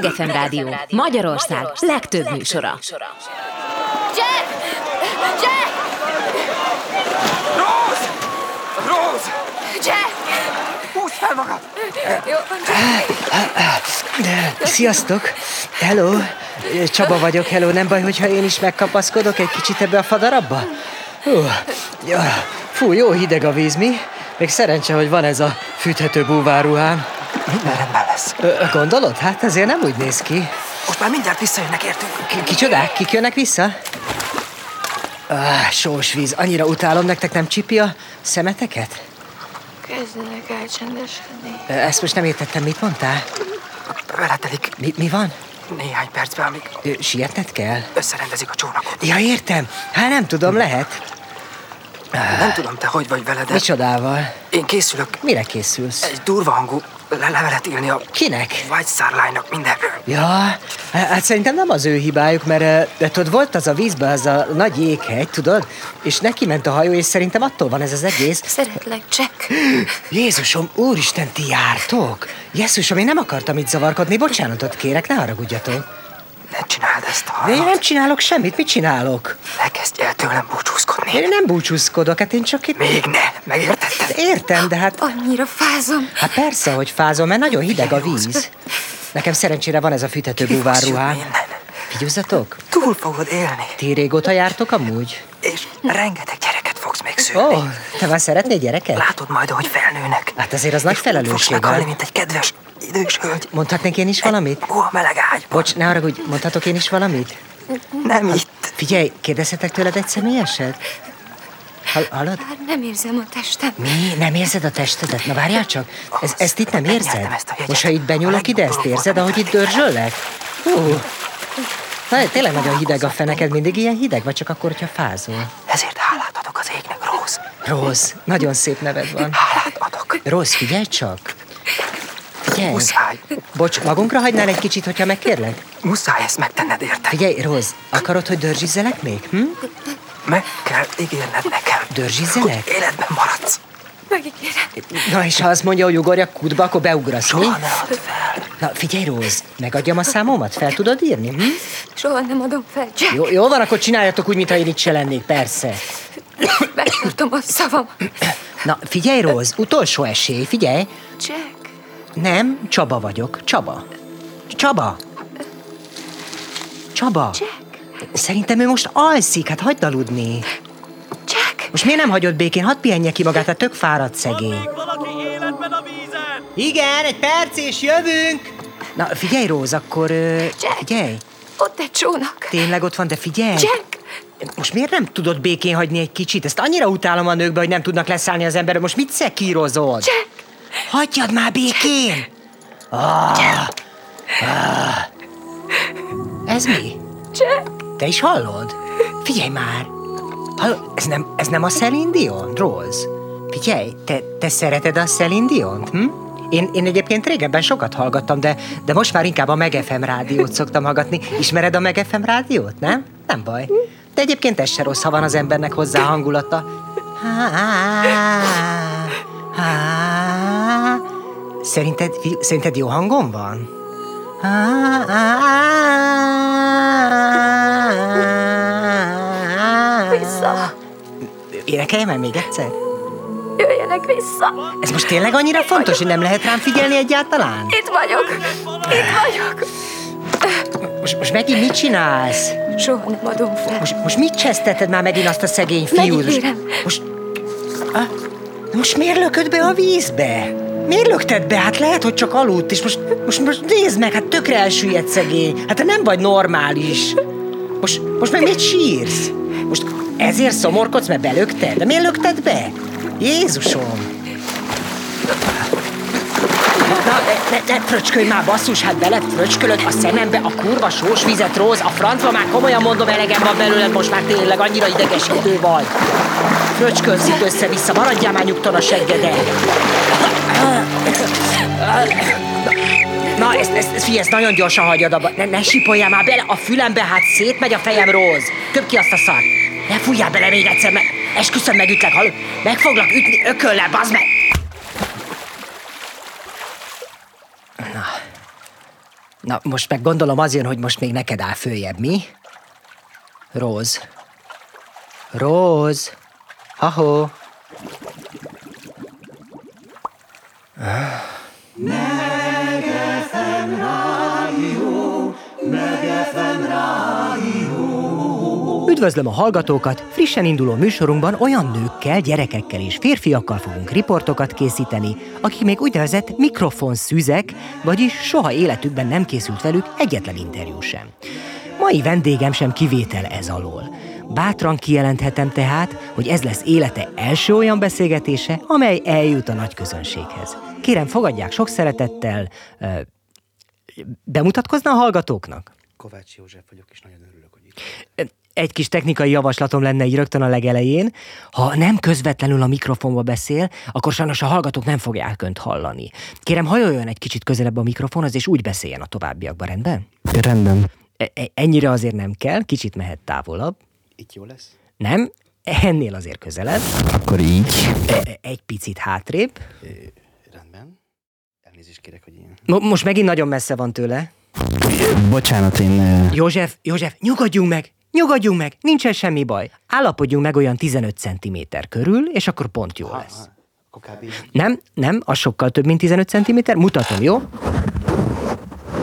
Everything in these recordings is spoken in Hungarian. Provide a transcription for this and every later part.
Megefem Rádió. Magyarország legtöbb műsora. Jack! Jack! Rose! Rose! Jack! Húzd fel magad! Jó. Sziasztok! Hello! Csaba vagyok, hello. Nem baj, hogyha én is megkapaszkodok egy kicsit ebbe a fadarabba? Hú, ja, fú, jó hideg a víz, mi? Még szerencse, hogy van ez a fűthető búváruhám. Minden rendben lesz. Gondolod? Hát ezért nem úgy néz ki. Most már mindjárt visszajönnek értünk. Ki- Kicsodák? Kik jönnek vissza? Ah, sós víz. Annyira utálom, nektek nem csipi a szemeteket? Kezdenek elcsendeskedni. Ö, Ezt most nem értettem, mit mondtál? Beletelik Mi, mi van? néhány percbe, amíg Sietned kell? összerendezik a csónakot. Ja, értem. Hát nem tudom, lehet. Nem tudom, te hogy vagy vele, de Micsodával? én készülök Mire készülsz? egy durva hangú le- levelet írni a Kinek? White Star Line-nak mindenről. Ja, hát szerintem nem az ő hibájuk, mert eh, de tudod, volt az a vízbe az a nagy jéghegy, tudod? És neki ment a hajó, és szerintem attól van ez az egész. Szeretlek, Jack. Jézusom, úristen, ti jártok? Jézusom, én nem akartam itt zavarkodni, bocsánatot kérek, ne haragudjatok. Ne csináld ezt, De én hallod? nem csinálok semmit, mit csinálok? Ne kezdj el tőlem búcsúzkodni. Én nem búcsúzkodok, hát én csak itt... Még ne, megértetted? Értem, de hát... Annyira fázom. Hát persze, hogy fázom, mert nagyon hideg a víz. Nekem szerencsére van ez a fűtető búvárruhám. Figyeljetek, Túl fogod élni, ti régóta jártok amúgy? és rengeteg fogsz Ó, szülni. oh, te már szeretnél gyereket? Látod majd, ahogy felnőnek. Hát azért az nagy És Fogsz felelősség, meghalni, ha? mint egy kedves idős hölgy. Mondhatnék én is valamit? Ó, meleg ágyban. Bocs, ne haragudj, mondhatok én is valamit? Nem itt. Figyelj, kérdezhetek tőled egy személyeset? Hall, hallod? Már nem érzem a testem. Mi? Nem érzed a testedet? Na várjál csak, ez, ezt itt nem érzed? Most, ha itt benyúlok ide, ezt érzed, ahogy itt dörzsöllek? Hú. Na, tényleg nagyon hideg a feneked, mindig ilyen hideg, vagy csak akkor, hogyha fázol? Ezért hálát adok az égnek, Rose, nagyon szép neved van. Hálát adok. Rose, figyelj csak. Figyelj. Muszáj. Bocs, magunkra hagynál egy kicsit, hogyha megkérlek? Muszáj ezt megtenned, érted? Figyelj, Rose, akarod, hogy dörzsizzelek még? Hm? Meg kell ígérned nekem. Dörzsizzelek? Hogy életben maradsz. Megígérem. Na, és ha azt mondja, hogy ugorjak kútba, akkor beugrasz, mi? Soha ne add fel. Na, figyelj, Rose, megadjam a számomat? Fel tudod írni? Hm? Soha nem adom fel, Jack. Jó, jó van, akkor csináljatok úgy, mintha én itt se lennék, persze. Megtartom a szavam. Na, figyelj, Rose, utolsó esély, figyelj. Jack. Nem, Csaba vagyok. Csaba. Csaba. Csaba. Jack. Szerintem ő most alszik, hát hagyd aludni. Jack. Most miért nem hagyod békén? Hadd pihenje ki magát, hát tök fáradt szegény. valaki életben a vízen! Igen, egy perc és jövünk. Na, figyelj, Róz, akkor... Ö, Jack. figyelj, Ott egy csónak. tényleg ott van, de figyelj. Jack. Most miért nem tudod békén hagyni egy kicsit? Ezt annyira utálom a nőkbe, hogy nem tudnak leszállni az emberre. Most mit szekírozod? Jack. Hagyjad már békén! Ah, ah. Ez mi? Jack. Te is hallod? Figyelj már! Hallod, ez nem, ez nem a Celine Dion, Rose? Figyelj, te, te szereted a Celine Dion-t, hm? Én, én egyébként régebben sokat hallgattam, de, de most már inkább a Meg FM rádiót szoktam hallgatni. Ismered a Meg FM rádiót, nem? Nem baj. De egyébként ez se rossz, ha van az embernek hozzá hangulata. Szerinted, szerinted jó hangom van? Vissza. Énekeljem el még egyszer? Jöjjenek vissza. Ez most tényleg annyira fontos, hogy nem lehet rám figyelni egyáltalán? Itt vagyok. Itt vagyok. Most, most megint mit csinálsz? Soha nem adom fel. Most, most mit cseszteted már megint azt a szegény fiút? Most, Megígérem. most, ah, most miért lököd be a vízbe? Miért lökted be? Hát lehet, hogy csak aludt, és most, most, most nézd meg, hát tökre elsüllyedt szegény. Hát te nem vagy normális. Most, most meg mit sírsz? Most ezért szomorkodsz, mert belökted? De miért lökted be? Jézusom! Ne, ne, fröcskölj már, basszus, hát beled fröcskölöd a szemembe a kurva sós vizet, Róz, a francba már komolyan mondom, elegem van belőled, most már tényleg annyira idegesítő vagy. Fröcskölsz össze-vissza, maradjál már nyugton a seggeden. Na, ezt, ezt, ezt, figyelj, ezt nagyon gyorsan hagyjad abba. Ne, ne sipoljál már bele a fülembe, hát szétmegy a fejem, Róz. Több ki azt a szart. Ne fújjál bele még egyszer, meg esküszöm megütlek, hallod? Meg foglak ütni ököllel, bazd meg! Na, most meg gondolom az jön, hogy most még neked áll följebb, mi? Róz. Róz. Ha-ho. Üdvözlöm a hallgatókat! Frissen induló műsorunkban olyan nőkkel, gyerekekkel és férfiakkal fogunk riportokat készíteni, akik még úgynevezett mikrofonszűzek, vagyis soha életükben nem készült velük egyetlen interjú sem. Mai vendégem sem kivétel ez alól. Bátran kijelenthetem tehát, hogy ez lesz élete első olyan beszélgetése, amely eljut a nagy közönséghez. Kérem, fogadják sok szeretettel. Bemutatkozna a hallgatóknak? Kovács József vagyok, és nagyon örülök, hogy itt egy kis technikai javaslatom lenne így rögtön a legelején. Ha nem közvetlenül a mikrofonba beszél, akkor sajnos a hallgatók nem fogják önt hallani. Kérem, hajoljon egy kicsit közelebb a mikrofonhoz, és úgy beszéljen a továbbiakban, rendben? Rendben. E- e- Ennyire azért nem kell, kicsit mehet távolabb. Itt jó lesz? Nem, ennél azért közelebb, Akkor így. E- egy picit hátrébb. Rendben. Elnézést kérek, hogy. Mo- most megint nagyon messze van tőle. Bocsánat, én... József, József, nyugodjunk meg! Nyugodjunk meg, nincsen semmi baj. Állapodjunk meg olyan 15 cm körül, és akkor pont jó lesz. Nem, nem, az sokkal több, mint 15 cm. Mutatom, jó?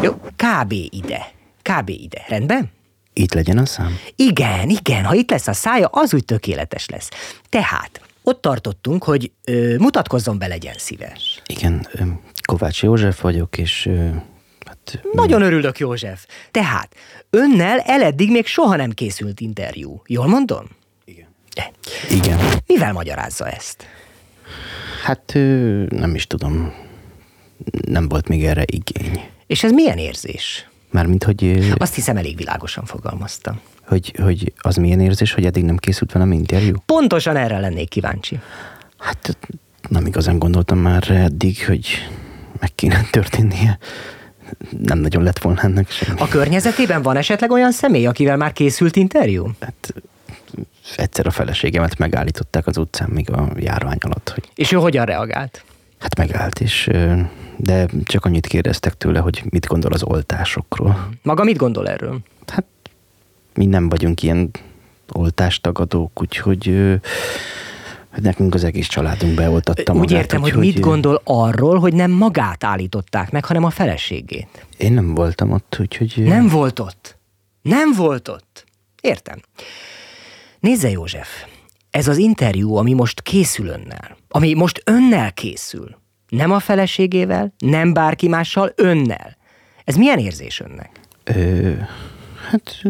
Jó, kb. ide. Kb. ide. Rendben? Itt legyen a szám? Igen, igen, ha itt lesz a szája, az úgy tökéletes lesz. Tehát, ott tartottunk, hogy ö, mutatkozzon be, legyen szíves. Igen, ö, Kovács József vagyok, és... ö, Hát, Nagyon örülök, József. Tehát, önnel eleddig még soha nem készült interjú. Jól mondom? igen. De, Igen. mivel magyarázza ezt? Hát nem is tudom. Nem volt még erre igény. És ez milyen érzés? Mármint, hogy, Azt hiszem, elég világosan fogalmaztam. hogy, hogy az milyen érzés, hogy eddig nem készült velem interjú? Pontosan erre lennék kíváncsi. Hát nem igazán gondoltam már eddig, hogy meg kéne történnie. Nem nagyon lett volna ennek semmi. A környezetében van esetleg olyan személy, akivel már készült interjú? Hát egyszer a feleségemet megállították az utcán még a járvány alatt, hogy És ő hogyan reagált? hát megállt, és de csak annyit kérdeztek tőle, hogy mit gondol az oltásokról. Maga mit gondol erről? Hát mi nem vagyunk ilyen oltástagadók, úgyhogy ö, nekünk az egész családunk beoltatta Úgy magát, értem, hogy úgyhogy, mit gondol arról, hogy nem magát állították meg, hanem a feleségét. Én nem voltam ott, úgyhogy... Nem volt ott. Nem volt ott. Értem. Nézze, József, ez az interjú, ami most készül önnel, ami most önnel készül, nem a feleségével, nem bárki mással, önnel. Ez milyen érzés önnek? Ö, hát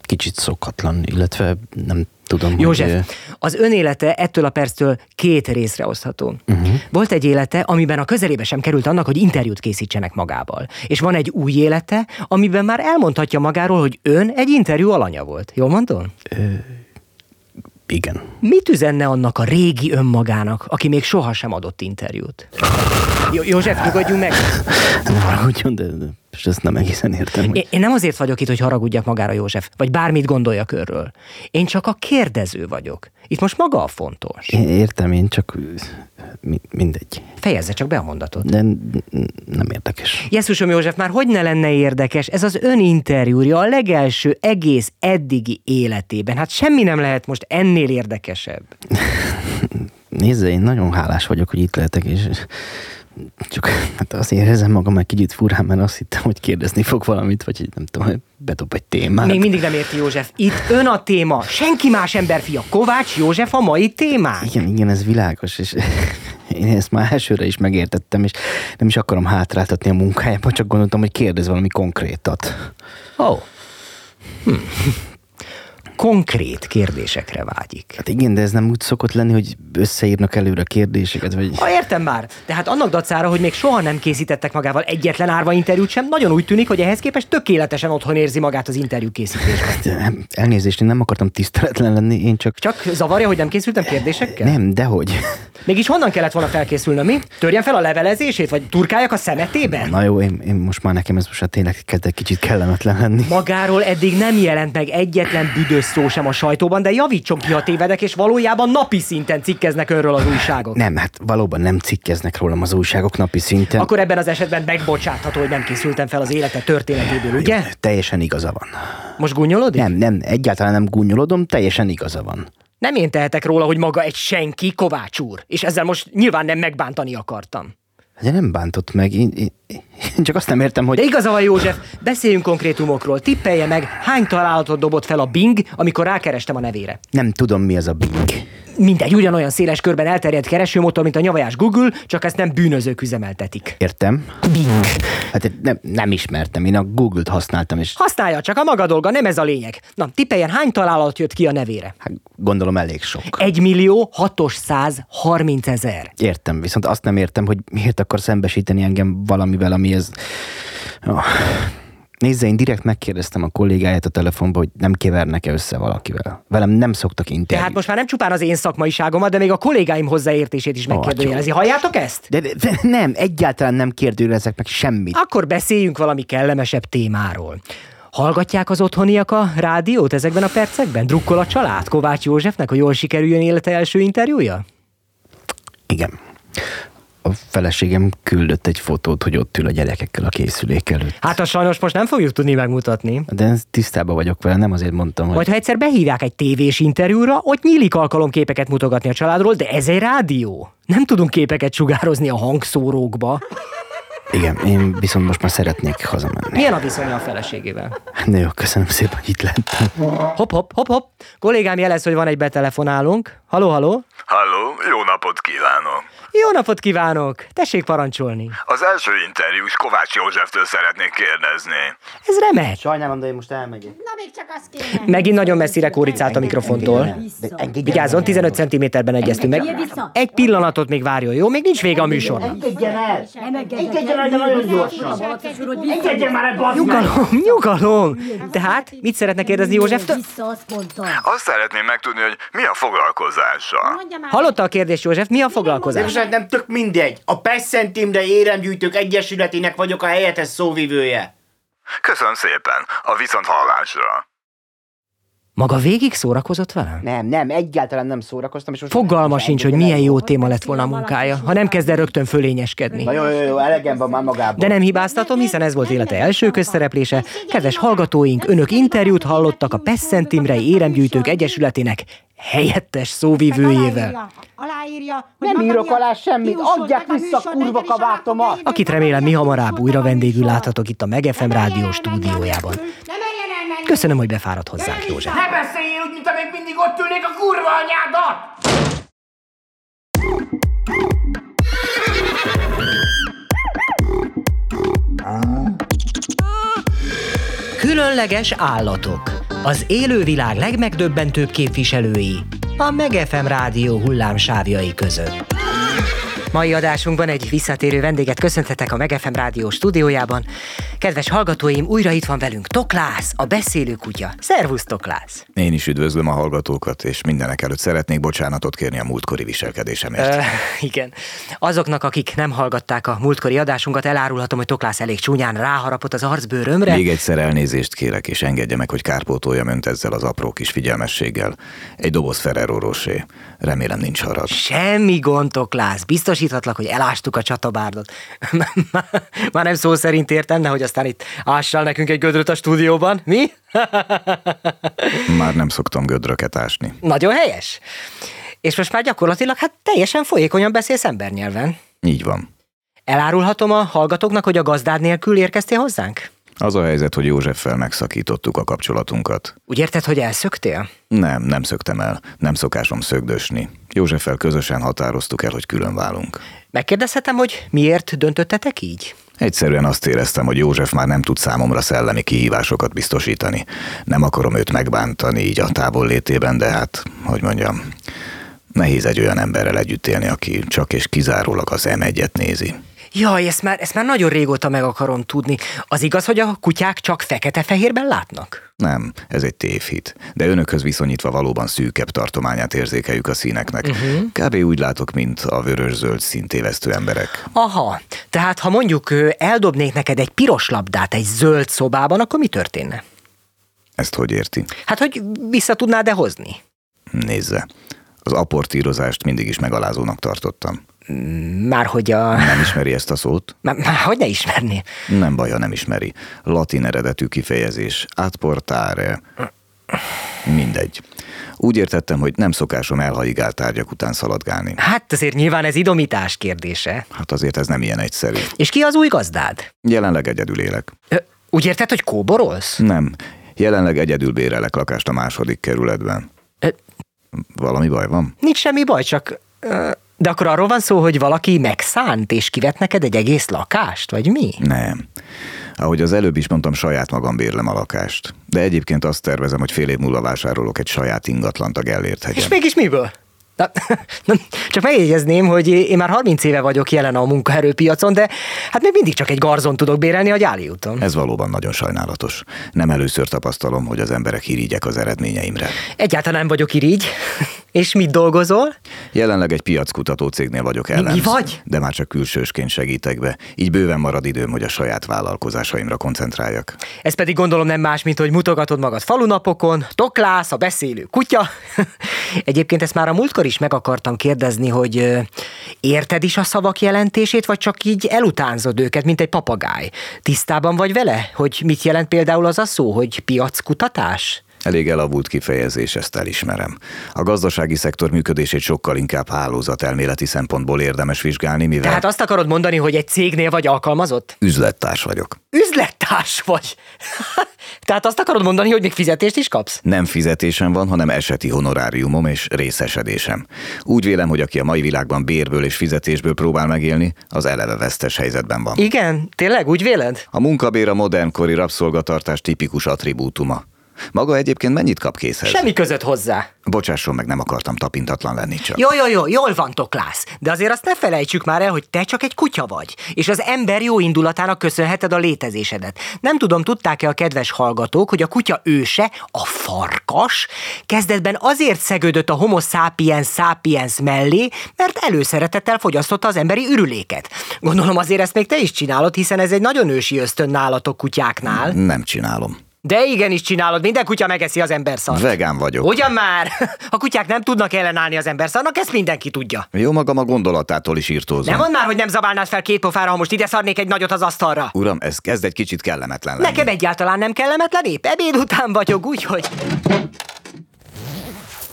kicsit szokatlan, illetve nem tudom, hogy... ö, József, az ön élete ettől a perctől két részre osztható. Uh-huh. Volt egy élete, amiben a közelébe sem került annak, hogy interjút készítsenek magával. És van egy új élete, amiben már elmondhatja magáról, hogy ön egy interjú alanya volt. Jól mondom? Igen. Mit üzenne annak a régi önmagának, aki még sohasem adott interjút? Jó, József, nyugodjunk meg! Nem haragudjon, de, de és ezt nem egészen értem. Hogy... Én, én nem azért vagyok itt, hogy haragudjak magára, József, vagy bármit gondoljak őről. Én csak a kérdező vagyok. Itt most maga a fontos. Én értem, én csak mindegy. Fejezze csak be a mondatot. De nem érdekes. Jesszusom József, már hogy ne lenne érdekes? Ez az ön interjúja a legelső egész eddigi életében. Hát semmi nem lehet most ennél érdekesebb. Nézze, én nagyon hálás vagyok, hogy itt lehetek, és csak hát azért érzem magam egy kicsit furán, mert azt hittem, hogy kérdezni fog valamit, vagy nem tudom, bedob egy témát. Még mindig nem érti József. Itt ön a téma. Senki más emberfia. Kovács József a mai témánk. Igen, igen, ez világos, és én ezt már elsőre is megértettem, és nem is akarom hátráltatni a munkájába, csak gondoltam, hogy kérdez valami konkrétat. Ó. Oh. Hm. Konkrét kérdésekre vágyik. Hát igen, de ez nem úgy szokott lenni, hogy összeírnak előre kérdéseket, vagy... Ha értem már, tehát annak dacára, hogy még soha nem készítettek magával egyetlen árva interjút sem, nagyon úgy tűnik, hogy ehhez képest tökéletesen otthon érzi magát az interjú készítésben. De Elnézést, én nem akartam tiszteletlen lenni, én csak... Csak zavarja, hogy nem készültem kérdésekkel? Nem, dehogy. Mégis honnan kellett volna felkészülnöm, mi? Törjen fel a levelezését, vagy turkáljak a szemetében? Na jó, én, én most már nekem ez most már tényleg kezd egy kicsit kellemetlen lenni. Magáról eddig nem jelent meg egyetlen büdös szó sem a sajtóban, de javítson ki, ha tévedek, és valójában napi szinten cikkeznek önről az újságok. Nem, hát valóban nem cikkeznek rólam az újságok napi szinten. Akkor ebben az esetben megbocsátható, hogy nem készültem fel az élete történetéből, ugye? Teljesen igaza van. Most gúnyolodik? Nem, nem, egyáltalán nem gúnyolodom, teljesen igaza van. Nem én tehetek róla, hogy maga egy senki, Kovács úr. És ezzel most nyilván nem megbántani akartam. De nem bántott meg, én, én, én csak azt nem értem, hogy... De igaza van, József, beszéljünk konkrétumokról. Tippelje meg, hány találatot dobott fel a Bing, amikor rákerestem a nevére. Nem tudom, mi az a Bing. Mindegy, ugyanolyan széles körben elterjedt keresőmotor, mint a nyavajás Google, csak ezt nem bűnözők üzemeltetik. Értem. Bing. Hát nem, nem ismertem, én a Google-t használtam, és Használja csak a maga dolga, nem ez a lényeg. Na, tippeljen, hány találat jött ki a nevére? hát gondolom elég sok. 1 millió 630 ezer. Értem, viszont azt nem értem, hogy miért akar szembesíteni engem valamivel, ami ez... Oh. Nézze, én direkt megkérdeztem a kollégáját a telefonba, hogy nem kevernek-e össze valakivel. Velem nem szoktak interjút. Tehát most már nem csupán az én szakmaiságomat, de még a kollégáim hozzáértését is megkérdőjelezi. Halljátok ezt? De, de, de nem, egyáltalán nem kérdőjelezek meg semmit. Akkor beszéljünk valami kellemesebb témáról. Hallgatják az otthoniak a rádiót ezekben a percekben? Drukkol a család Kovács Józsefnek, hogy jól sikerüljön élete első interjúja? Igen. A feleségem küldött egy fotót, hogy ott ül a gyerekekkel a készülék előtt. Hát azt sajnos most nem fogjuk tudni megmutatni. De tisztában vagyok vele, nem azért mondtam, hogy... Majd ha egyszer behívják egy tévés interjúra, ott nyílik alkalom képeket mutogatni a családról, de ez egy rádió. Nem tudunk képeket sugározni a hangszórókba. Igen, én viszont most már szeretnék hazamenni. Milyen a viszonya a feleségével? Na jó, köszönöm szépen, hogy itt lettem. Hopp, hopp, hopp, hopp. Kollégám jelez, hogy van egy betelefonálunk. Haló, haló. Halló, jó napot kívánok! Jó napot kívánok! Tessék parancsolni. Az első interjús Kovács Józseftől szeretnék kérdezni. Ez remek. Sajnálom, de én most elmegyek. Megint nagyon messzire kóricált a mikrofontól. Vigyázzon, 15 cm-ben egyeztünk meg. Egy pillanatot még várjon, jó? Még nincs vége a műsornak. Engedjen el! Engedjen nagyon gyorsan! Engedjen már meg! Nyugalom, nyugalom. Tehát, mit szeretne kérdezni Józseftől? Azt szeretném megtudni, hogy mi a foglalkozása. Hallotta a kérdést, József? Mi a foglalkozás? Most nem tök mindegy. A Pesszen Imre Éremgyűjtők Egyesületének vagyok a helyettes szóvivője. Köszönöm szépen, a viszont hallásra. Maga végig szórakozott velem? Nem, nem, egyáltalán nem szórakoztam. És most Fogalma sincs, hogy milyen jó téma lett volna a munkája, ha nem kezd el rögtön fölényeskedni. Na jó, jó, jó, elegem van már magából. De nem hibáztatom, hiszen ez volt élete első közszereplése. Kedves hallgatóink, önök interjút hallottak a Pesszent Imrei Éremgyűjtők Egyesületének helyettes szóvivőjével, Aláírja, Nem írok alá semmit, adják vissza a kurva kabátomat! akit remélem mi hamarabb újra vendégül láthatok itt a Megefem rádió stúdiójában. Köszönöm, hogy befáradt hozzánk, József. Ne beszéljél úgy, mint amíg mindig ott ülnék a kurva anyádat! Különleges állatok. Az élővilág legmegdöbbentőbb képviselői. A Megefem rádió hullámsávjai között. Mai adásunkban egy visszatérő vendéget köszönhetek a Megefem rádió stúdiójában. Kedves hallgatóim, újra itt van velünk Toklász, a beszélő kutya. Szervusz, Toklász! Én is üdvözlöm a hallgatókat, és mindenek előtt szeretnék bocsánatot kérni a múltkori viselkedésemért. Ö, igen. Azoknak, akik nem hallgatták a múltkori adásunkat, elárulhatom, hogy Toklász elég csúnyán ráharapott az arcbőrömre. Még egyszer elnézést kérek, és engedje meg, hogy kárpótoljam önt ezzel az apró kis figyelmességgel. Egy doboz Ferrero Rocher. Remélem nincs harag. Semmi gond, Toklász. Biztosíthatlak, hogy elástuk a csatabárdot. Már nem szó szerint értem, nehogy aztán itt ássál nekünk egy gödröt a stúdióban. Mi? Már nem szoktam gödröket ásni. Nagyon helyes. És most már gyakorlatilag hát teljesen folyékonyan beszélsz embernyelven. Így van. Elárulhatom a hallgatóknak, hogy a gazdád nélkül érkeztél hozzánk? Az a helyzet, hogy Józseffel megszakítottuk a kapcsolatunkat. Úgy érted, hogy elszöktél? Nem, nem szöktem el. Nem szokásom szögdösni. Józseffel közösen határoztuk el, hogy külön válunk. Megkérdezhetem, hogy miért döntöttetek így? Egyszerűen azt éreztem, hogy József már nem tud számomra szellemi kihívásokat biztosítani. Nem akarom őt megbántani így a távol létében, de hát, hogy mondjam, nehéz egy olyan emberrel együtt élni, aki csak és kizárólag az M1-et nézi. Jaj, ezt már, ezt már nagyon régóta meg akarom tudni. Az igaz, hogy a kutyák csak fekete-fehérben látnak? Nem, ez egy tévhit. De önökhöz viszonyítva valóban szűkebb tartományát érzékeljük a színeknek. Uh-huh. Kb. úgy látok, mint a vörös-zöld színtévesztő emberek. Aha, tehát ha mondjuk eldobnék neked egy piros labdát egy zöld szobában, akkor mi történne? Ezt hogy érti? Hát, hogy vissza tudnád-e hozni? Nézze, az aportírozást mindig is megalázónak tartottam. Már hogy a... Nem ismeri ezt a szót? Már, már hogy ne ismerné? Nem baj, ha nem ismeri. Latin eredetű kifejezés. Atportare. Mindegy. Úgy értettem, hogy nem szokásom elhaigált tárgyak után szaladgálni. Hát azért nyilván ez idomítás kérdése. Hát azért ez nem ilyen egyszerű. És ki az új gazdád? Jelenleg egyedül élek. Ö, úgy érted, hogy kóborolsz? Nem. Jelenleg egyedül bérelek lakást a második kerületben. Ö, Valami baj van? nincs semmi baj, csak... Ö, de akkor arról van szó, hogy valaki megszánt és kivet neked egy egész lakást, vagy mi? Nem. Ahogy az előbb is mondtam, saját magam bérlem a lakást. De egyébként azt tervezem, hogy fél év múlva vásárolok egy saját ingatlant a Gellért hegyen. És mégis miből? Na, csak megjegyezném, hogy én már 30 éve vagyok jelen a munkaerőpiacon, de hát még mindig csak egy garzon tudok bérelni a Gyáli úton. Ez valóban nagyon sajnálatos. Nem először tapasztalom, hogy az emberek irigyek az eredményeimre. Egyáltalán nem vagyok irigy. És mit dolgozol? Jelenleg egy piackutató cégnél vagyok ellen. mi vagy? De már csak külsősként segítek be. Így bőven marad időm, hogy a saját vállalkozásaimra koncentráljak. Ez pedig gondolom nem más, mint hogy mutogatod magad falunapokon, toklász, a beszélő kutya. Egyébként ezt már a múltkor is meg akartam kérdezni, hogy érted is a szavak jelentését, vagy csak így elutánzod őket, mint egy papagáj. Tisztában vagy vele, hogy mit jelent például az a szó, hogy piackutatás? Elég elavult kifejezés, ezt elismerem. A gazdasági szektor működését sokkal inkább hálózatelméleti szempontból érdemes vizsgálni, mivel Tehát azt akarod mondani, hogy egy cégnél vagy alkalmazott? üzlettárs vagyok. Üzlettárs vagy. Tehát azt akarod mondani, hogy még fizetést is kapsz? Nem fizetésem van, hanem eseti honoráriumom és részesedésem. Úgy vélem, hogy aki a mai világban bérből és fizetésből próbál megélni, az eleve vesztes helyzetben van. Igen, tényleg úgy véled? A munkabér a modernkori rabszolgatartás tipikus attribútuma. Maga egyébként mennyit kap készhez? Semmi között hozzá. Bocsásson meg, nem akartam tapintatlan lenni csak. Jó, jó, jó, jól van, Toklász. De azért azt ne felejtsük már el, hogy te csak egy kutya vagy, és az ember jó indulatának köszönheted a létezésedet. Nem tudom, tudták-e a kedves hallgatók, hogy a kutya őse, a farkas, kezdetben azért szegődött a homo sapiens sapiens mellé, mert előszeretettel fogyasztotta az emberi ürüléket. Gondolom azért ezt még te is csinálod, hiszen ez egy nagyon ősi ösztön nálatok kutyáknál. Nem csinálom. De igenis csinálod, minden kutya megeszi az emberszart. Vegán vagyok. Ugyan már? A kutyák nem tudnak ellenállni az emberszarnak, ezt mindenki tudja. Jó magam a gondolatától is írtózom. Nem mondd már, hogy nem zabálnád fel két pofára, ha most ide szarnék egy nagyot az asztalra. Uram, ez kezd egy kicsit kellemetlen lenni. Nekem egyáltalán nem kellemetlen, épp ebéd után vagyok, úgyhogy...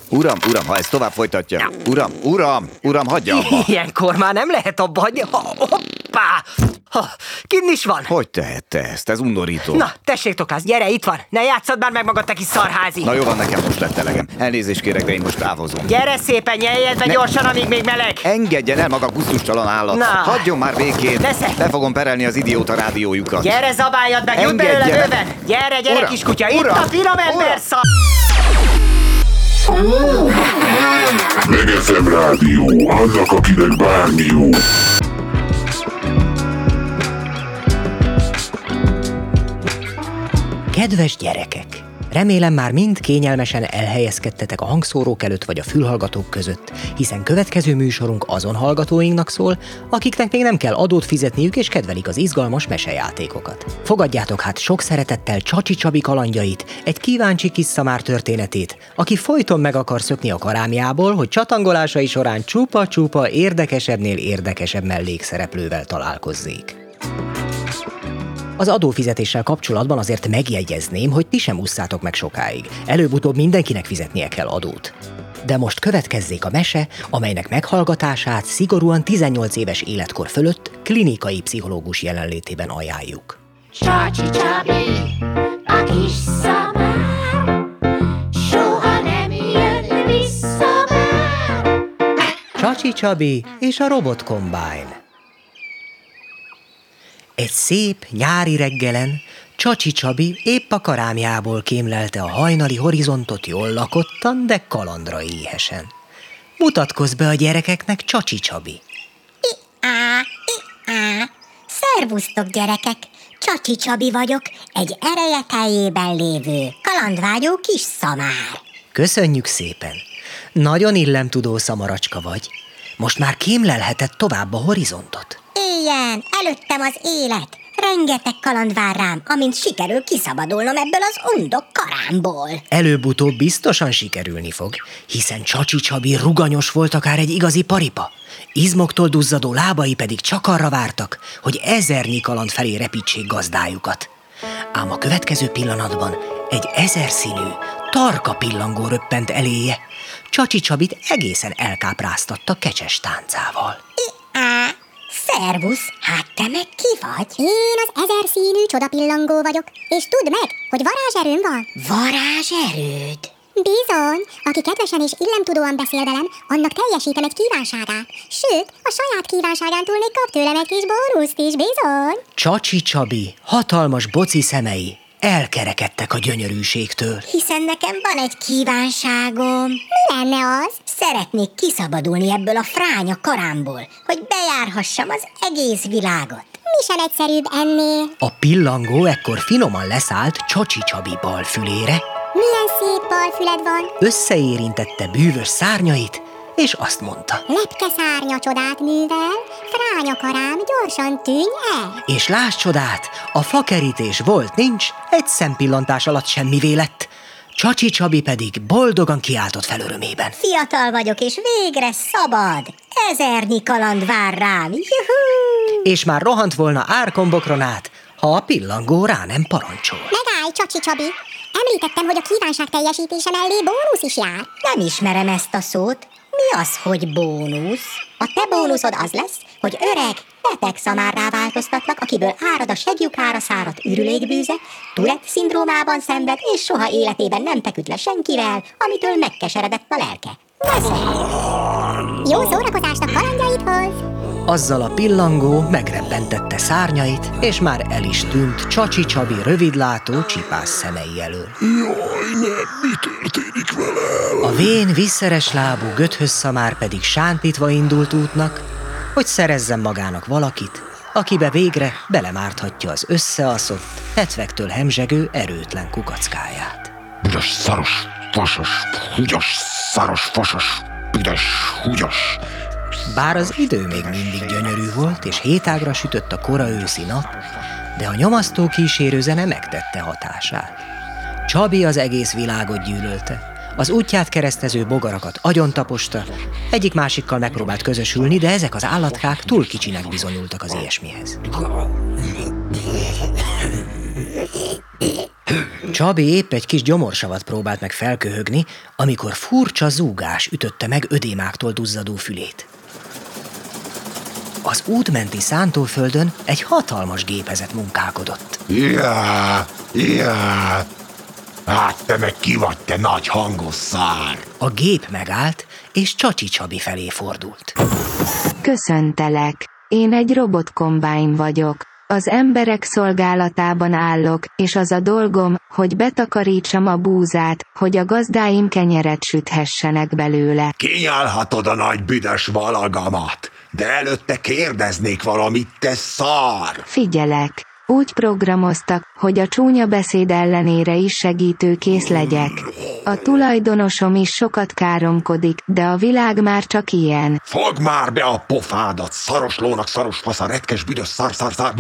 Uram, uram, ha ezt tovább folytatja. Uram, uram, uram, hagyja abba. Ilyenkor már nem lehet abba hagyni. Ha, hoppá! Ha, kinn is van. Hogy tehette ezt? Ez undorító. Na, tessék, Tokász, gyere, itt van. Ne játszad már meg magad, te kis szarházi. Na jó van, nekem most lett elegem. Elnézést kérek, de én most távozom. Gyere szépen, nyeljed be Ne- gyorsan, amíg még meleg. Engedjen el maga gusztustalan állat. Na. Hagyjon már békén. Nesze. Be fogom perelni az idióta rádiójukat. Gyere, zabáljad meg, jut belőle bőven. Gyere, gyere, Uram, kiskutya, itt uram, a finom ember uram. szar. Megeszem rádió, annak akinek bármi jó. Kedves gyerekek! Remélem már mind kényelmesen elhelyezkedtetek a hangszórók előtt vagy a fülhallgatók között, hiszen következő műsorunk azon hallgatóinknak szól, akiknek még nem kell adót fizetniük és kedvelik az izgalmas mesejátékokat. Fogadjátok hát sok szeretettel Csacsi Csabi kalandjait, egy kíváncsi kis szamár történetét, aki folyton meg akar szökni a karámjából, hogy csatangolásai során csupa-csupa érdekesebbnél érdekesebb mellékszereplővel találkozzék. Az adófizetéssel kapcsolatban azért megjegyezném, hogy ti sem ússzátok meg sokáig. Előbb-utóbb mindenkinek fizetnie kell adót. De most következzék a mese, amelynek meghallgatását szigorúan 18 éves életkor fölött klinikai pszichológus jelenlétében ajánljuk. Csacsi Csabi, a kis szamár, soha nem jön vissza már. Csacsi Csabi és a Robot Combine. Egy szép nyári reggelen Csacsi Csabi épp a karámjából kémlelte a hajnali horizontot jól lakottan, de kalandra éhesen. Mutatkozz be a gyerekeknek, Csacsi Csabi. Á, á, Szervusztok, gyerekek! Csacsi Csabi vagyok, egy ereje teljében lévő, kalandvágyó kis szamár. Köszönjük szépen. Nagyon illemtudó szamaracska vagy. Most már kémlelheted tovább a horizontot. Éljen, előttem az élet. Rengeteg kaland vár rám, amint sikerül kiszabadulnom ebből az undok karámból. Előbb-utóbb biztosan sikerülni fog, hiszen Csacsi Csabi ruganyos volt akár egy igazi paripa. Izmoktól duzzadó lábai pedig csak arra vártak, hogy ezernyi kaland felé repítsék gazdájukat. Ám a következő pillanatban egy ezerszínű, tarka pillangó röppent eléje. Csacsi Csabit egészen elkápráztatta kecses táncával. Á, szervusz, hát te meg ki vagy? Én az ezer színű csodapillangó vagyok, és tudd meg, hogy varázserőm van. Varázserőd? Bizony, aki kedvesen és illemtudóan beszél velem, annak teljesítem egy kívánságát. Sőt, a saját kívánságán túl még kap tőlem egy kis bónuszt is, bizony. Csacsi Csabi hatalmas boci szemei elkerekedtek a gyönyörűségtől. Hiszen nekem van egy kívánságom. Mi lenne az? Szeretnék kiszabadulni ebből a fránya karámból, hogy bejárhassam az egész világot. Mi sem egyszerűbb ennél. A pillangó ekkor finoman leszállt Csacsi Csabi bal fülére, Milyen szép balfüled van. összeérintette bűvös szárnyait, és azt mondta. Lepke szárnya csodát művel, fránya karám, gyorsan tűnj el. És láss csodát, a fakerítés volt, nincs, egy szempillantás alatt semmivé lett. Csacsi Csabi pedig boldogan kiáltott fel örömében. Fiatal vagyok, és végre szabad. Ezernyi kaland vár rám. Juhú! És már rohant volna árkombokron át, ha a pillangó rá nem parancsol. Megállj, Csacsi Csabi! Említettem, hogy a kívánság teljesítése mellé bónusz is jár. Nem ismerem ezt a szót. Mi az, hogy bónusz? A te bónuszod az lesz, hogy öreg, beteg szamárrá változtatlak, akiből árad a segjukára száradt ürülékbűze, Tourette szindrómában szenved, és soha életében nem feküdt le senkivel, amitől megkeseredett a lelke. Jó szórakozást a kalandjaidhoz! Azzal a pillangó megrebbentette szárnyait, és már el is tűnt Csacsi Csabi rövidlátó csipás szemei elől. Jaj, nem, mi történik velem? A vén, visszeres lábú göthösszamár pedig sántítva indult útnak, hogy szerezzen magának valakit, akibe végre belemárthatja az összeaszott, hetvektől hemzsegő erőtlen kukackáját. Büdös, szaros, fasos, húgyos, szaros, fasos, büdös, húgyos. Bár az idő még mindig gyönyörű volt, és hétágra sütött a kora őszi nap, de a nyomasztó kísérő zene megtette hatását. Csabi az egész világot gyűlölte. Az útját keresztező bogarakat agyon taposta, egyik másikkal megpróbált közösülni, de ezek az állatkák túl kicsinek bizonyultak az ilyesmihez. Csabi épp egy kis gyomorsavat próbált meg felköhögni, amikor furcsa zúgás ütötte meg ödémáktól duzzadó fülét. Az útmenti szántóföldön egy hatalmas gépezet munkálkodott. Ja, ja. Hát te meg ki vagy, te nagy hangos szár. A gép megállt, és Csacsi Csabi felé fordult. Köszöntelek. Én egy robotkombány vagyok. Az emberek szolgálatában állok, és az a dolgom, hogy betakarítsam a búzát, hogy a gazdáim kenyeret süthessenek belőle. Kinyálhatod a nagy büdös valagamat, de előtte kérdeznék valamit, te szar. Figyelek. Úgy programoztak, hogy a csúnya beszéd ellenére is segítőkész legyek. A tulajdonosom is sokat káromkodik, de a világ már csak ilyen. Fogd már be a pofádat, szaros lónak szaros fasz, a retkes büdös szar, szar, szar.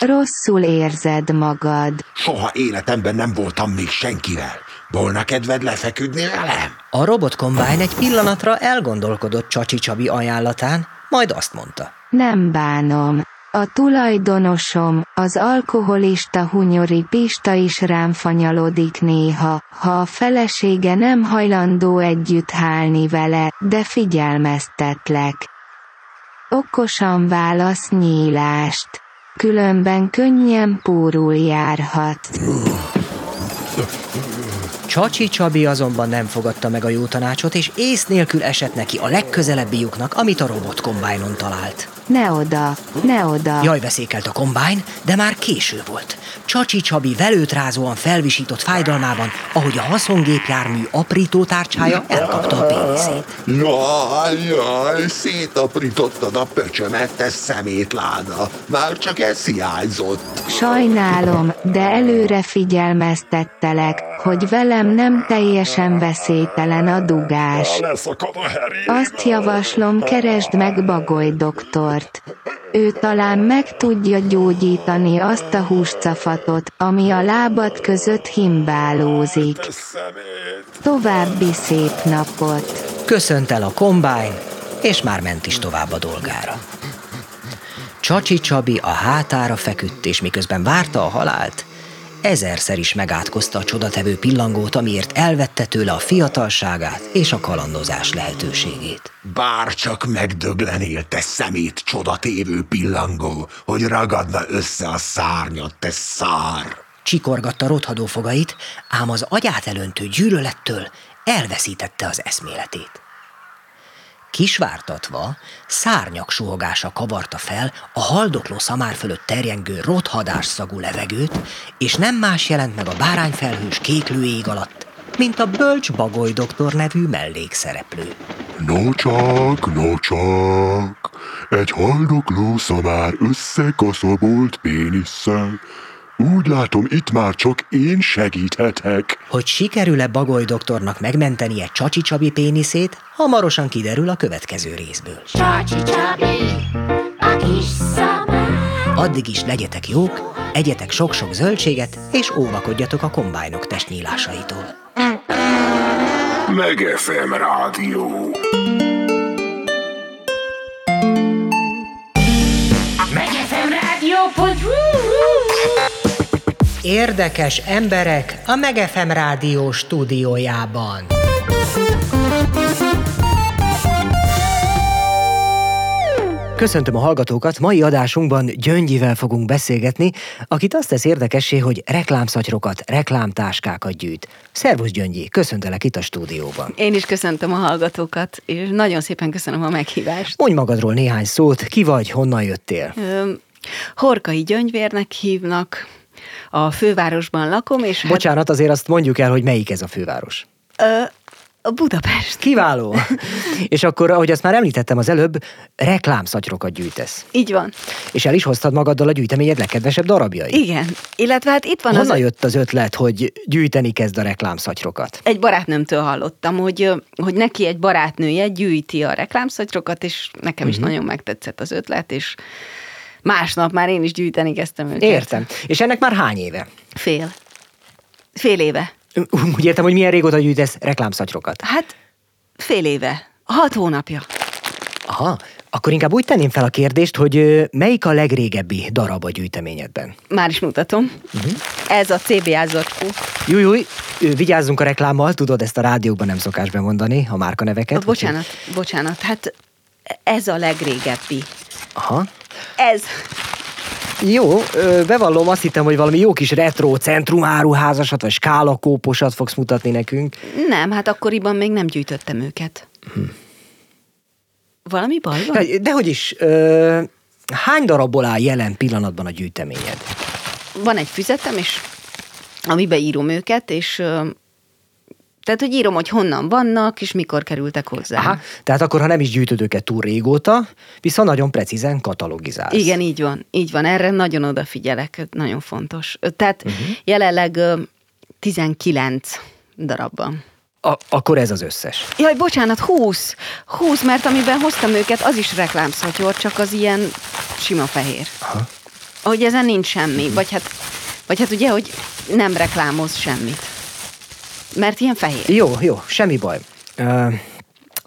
Rosszul érzed magad. Soha életemben nem voltam még senkivel. Volna kedved lefeküdni velem? A robotkombány egy pillanatra elgondolkodott Csacsi Csabi ajánlatán, majd azt mondta. Nem bánom. A tulajdonosom, az alkoholista hunyori Pista is rám fanyalodik néha, ha a felesége nem hajlandó együtt hálni vele, de figyelmeztetlek. Okosan válasz nyílást. Különben könnyen pórul járhat. Csacsi Csabi azonban nem fogadta meg a jó tanácsot, és ész nélkül esett neki a legközelebbi lyuknak, amit a robot kombájnon talált. Ne oda, ne oda. Jaj, veszékelt a kombájn, de már késő volt. Csacsi Csabi velőt rázóan felvisított fájdalmában, ahogy a haszongépjármű aprító tárcsája elkapta a péniszét. Jaj, jaj, szétaprítottad a pöcsömet, te szemétláda. Már csak ez hiányzott. Sajnálom, de előre figyelmeztettelek, hogy velem nem teljesen veszélytelen a dugás. Azt javaslom, keresd meg Bagoly doktort. Ő talán meg tudja gyógyítani azt a húscafatot, ami a lábad között himbálózik. További szép napot! Köszönt el a kombájn, és már ment is tovább a dolgára. Csacsi Csabi a hátára feküdt, és miközben várta a halált, ezerszer is megátkozta a csodatevő pillangót, amiért elvette tőle a fiatalságát és a kalandozás lehetőségét. Bár csak megdöglenél, te szemét csodatévő pillangó, hogy ragadna össze a szárnyat, te szár. Csikorgatta rothadó fogait, ám az agyát elöntő gyűlölettől elveszítette az eszméletét. Kisvártatva, szárnyak suhogása kavarta fel a haldokló szamár fölött terjengő rothadás szagú levegőt, és nem más jelent meg a bárányfelhős kéklő ég alatt, mint a Bölcs Bagoly doktor nevű mellékszereplő. No csak, no csak, egy haldokló szamár összekaszabolt pénisszel. Úgy látom, itt már csak én segíthetek. Hogy sikerül-e Bagoly doktornak megmentenie Csacsi Csabi péniszét, hamarosan kiderül a következő részből. Csacsi Csabi, a kis szamár. Addig is legyetek jók, egyetek sok-sok zöldséget, és óvakodjatok a kombájnok testnyílásaitól. Megefem rádió. Megefem rádió.hu Érdekes emberek a Megefem rádió stúdiójában. Köszöntöm a hallgatókat, mai adásunkban Gyöngyivel fogunk beszélgetni, akit azt tesz érdekessé, hogy reklámszatyrokat, reklámtáskákat gyűjt. Szervusz Gyöngyi, köszöntelek itt a stúdióban. Én is köszöntöm a hallgatókat, és nagyon szépen köszönöm a meghívást. Mondj magadról néhány szót, ki vagy, honnan jöttél? Ö, Horkai Gyöngyvérnek hívnak, a fővárosban lakom, és hát, Bocsánat, azért azt mondjuk el, hogy melyik ez a főváros. ö, a Budapest. Kiváló! És akkor, ahogy azt már említettem az előbb, reklámszatyrokat gyűjtesz. Így van. És el is hoztad magaddal a gyűjteményed legkedvesebb darabjait. Igen. Illetve hát itt van Honnan az... jött az ötlet, hogy gyűjteni kezd a reklámszatyrokat? Egy barátnőmtől hallottam, hogy, hogy neki egy barátnője gyűjti a reklámszatyrokat, és nekem is Mhm. nagyon megtetszett az ötlet, és másnap már én is gyűjteni kezdtem őket. Értem. És ennek már hány éve? Fél. Fél éve. Úgy értem, hogy milyen régóta gyűjtesz reklámszatyrokat. Hát fél éve. Hat hónapja. Aha, akkor inkább úgy tenném fel a kérdést, hogy melyik a legrégebbi darab a gyűjteményedben? Már is mutatom. Uh-huh. Ez a CBA zacskó. Júj, júj, vigyázzunk a reklámmal, tudod, ezt a rádiókban nem szokás bemondani, a márkaneveket. Oh, bocsánat, bocsánat. Hát ez a legrégebbi. Aha. Ez. Jó, bevallom, azt hittem, hogy valami jó kis retro centrumáruházasat, vagy skálakóposat fogsz mutatni nekünk. Nem, hát akkoriban még nem gyűjtöttem őket. Hm. Valami baj van? Ja, De hogy is, ö, hány darabból áll jelen pillanatban a gyűjteményed? Van egy füzetem, és amiben írom őket, és tehát, hogy írom, hogy honnan vannak, és mikor kerültek hozzá. Aha, tehát akkor, ha nem is gyűjtöd őket túl régóta, viszont nagyon precízen katalogizálsz. Igen, így van, így van. Erre nagyon odafigyelek, nagyon fontos. Tehát uh-huh. jelenleg ö, 19 darabban. A, akkor ez az összes. Jaj, bocsánat, 20. 20, mert amiben hoztam őket, az is reklámszatyor, csak az ilyen sima fehér. Aha. Hogy ezen nincs semmi, vagy hát, vagy hát ugye, hogy nem reklámoz semmit. Mert ilyen fehér. Jó, jó, semmi baj.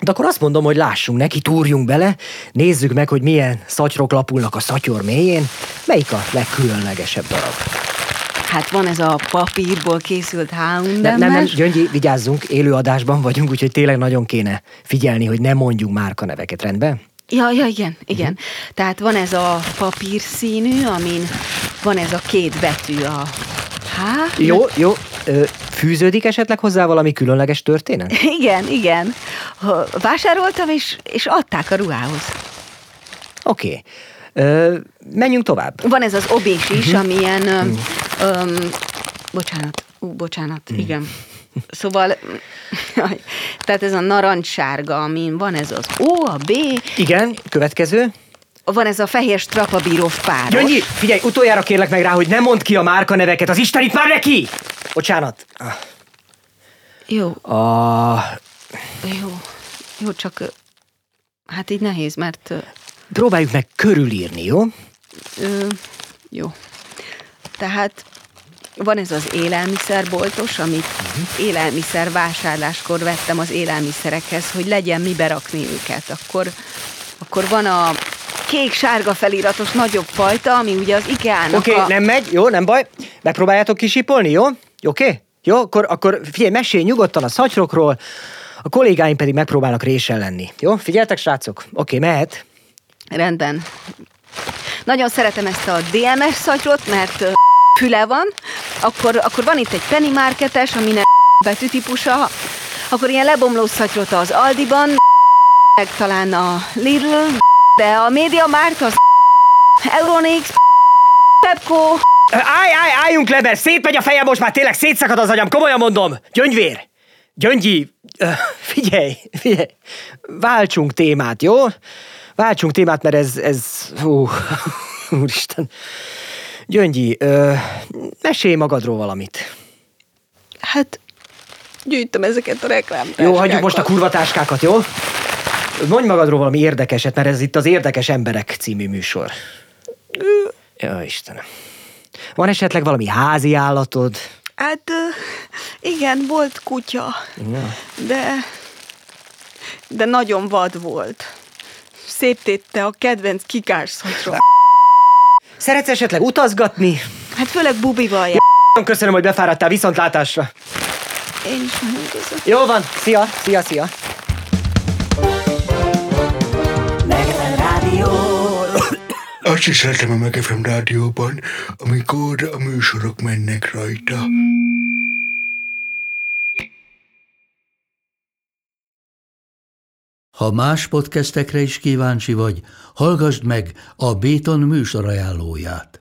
De akkor azt mondom, hogy lássunk neki, túrjunk bele, nézzük meg, hogy milyen szatyrok lapulnak a szatyor mélyén, melyik a legkülönlegesebb darab. Hát van ez a papírból készült H&M. Nem, nem, nem, Gyöngyi, vigyázzunk, élőadásban vagyunk, úgyhogy tényleg nagyon kéne figyelni, hogy ne mondjunk márkaneveket, rendben? Ja, ja, igen, igen. Tehát van ez a papír színű, amin van ez a két betű, a H. Jó, jó, ö, Fűződik esetleg hozzá valami különleges történet? Igen, igen. Vásároltam, és, és adták a ruhához. Oké. Okay. Menjünk tovább. Van ez az obés is, Mhm. amilyen... Öm, öm, bocsánat, ú, bocsánat, Mhm. igen. Szóval, tehát ez a narancssárga, amin van ez az O, a B, Igen, következő. van ez a fehér strapabírós páros. Gyöngyi, figyelj, utoljára kérlek meg rá, hogy ne mondd ki a márka neveket, az Isten itt már neki! Bocsánat. Jó, A... jó, jó, csak hát így nehéz, mert Próbáljuk meg körülírni, jó? Ö, jó. Tehát van ez az élelmiszerboltos, amit élelmiszer vásárláskor vettem az élelmiszerekhez, hogy legyen mi berakni őket. Akkor, akkor van a kék-sárga feliratos nagyobb fajta, ami ugye az IKEA-nak Oké, okay, a... nem megy, jó, nem baj. Megpróbáljátok kisipolni, jó? Oké? Okay? Jó, akkor, akkor figyelj, mesélj nyugodtan a szatyrokról, a kollégáim pedig megpróbálnak résen lenni. Jó? Figyeltek, srácok? Oké, okay, mehet. Rendben. Nagyon szeretem ezt a DMS szatyrot, mert ö, füle van, akkor, akkor van itt egy penny marketes, aminek betűtípusa, akkor ilyen lebomló szatyrot az Aldiban, meg talán a Lidl, de a Media Mart az Euronix, Pepco, Állj, állj, álljunk le, mert szétmegy a fejem, most már tényleg szétszakad az agyam, komolyan mondom. Gyöngyvér, Gyöngyi, figyelj, figyelj, váltsunk témát, jó? Váltsunk témát, mert ez, ez, hú, úristen. Gyöngyi, ö, mesélj magadról valamit. Hát, gyűjtöm ezeket a reklám. Jó, hagyjuk most a kurvatáskákat, jó? Mondj magadról valami érdekeset, mert ez itt az Érdekes Emberek című műsor. Ja, Istenem. Van esetleg valami házi állatod? Hát, igen, volt kutya, Ja. de, de nagyon vad volt. Szép tétte a kedvenc kikás szatrom. Szeretsz esetleg utazgatni? Hát főleg bubival jár. Köszönöm, hogy befáradtál viszontlátásra. Én is köszönöm. Jó van, szia, szia, szia. Azt is szeretem a Megefem rádióban, amikor a műsorok mennek rajta. Ha más podcastekre is kíváncsi vagy, hallgassd meg a Béton műsor ajánlóját.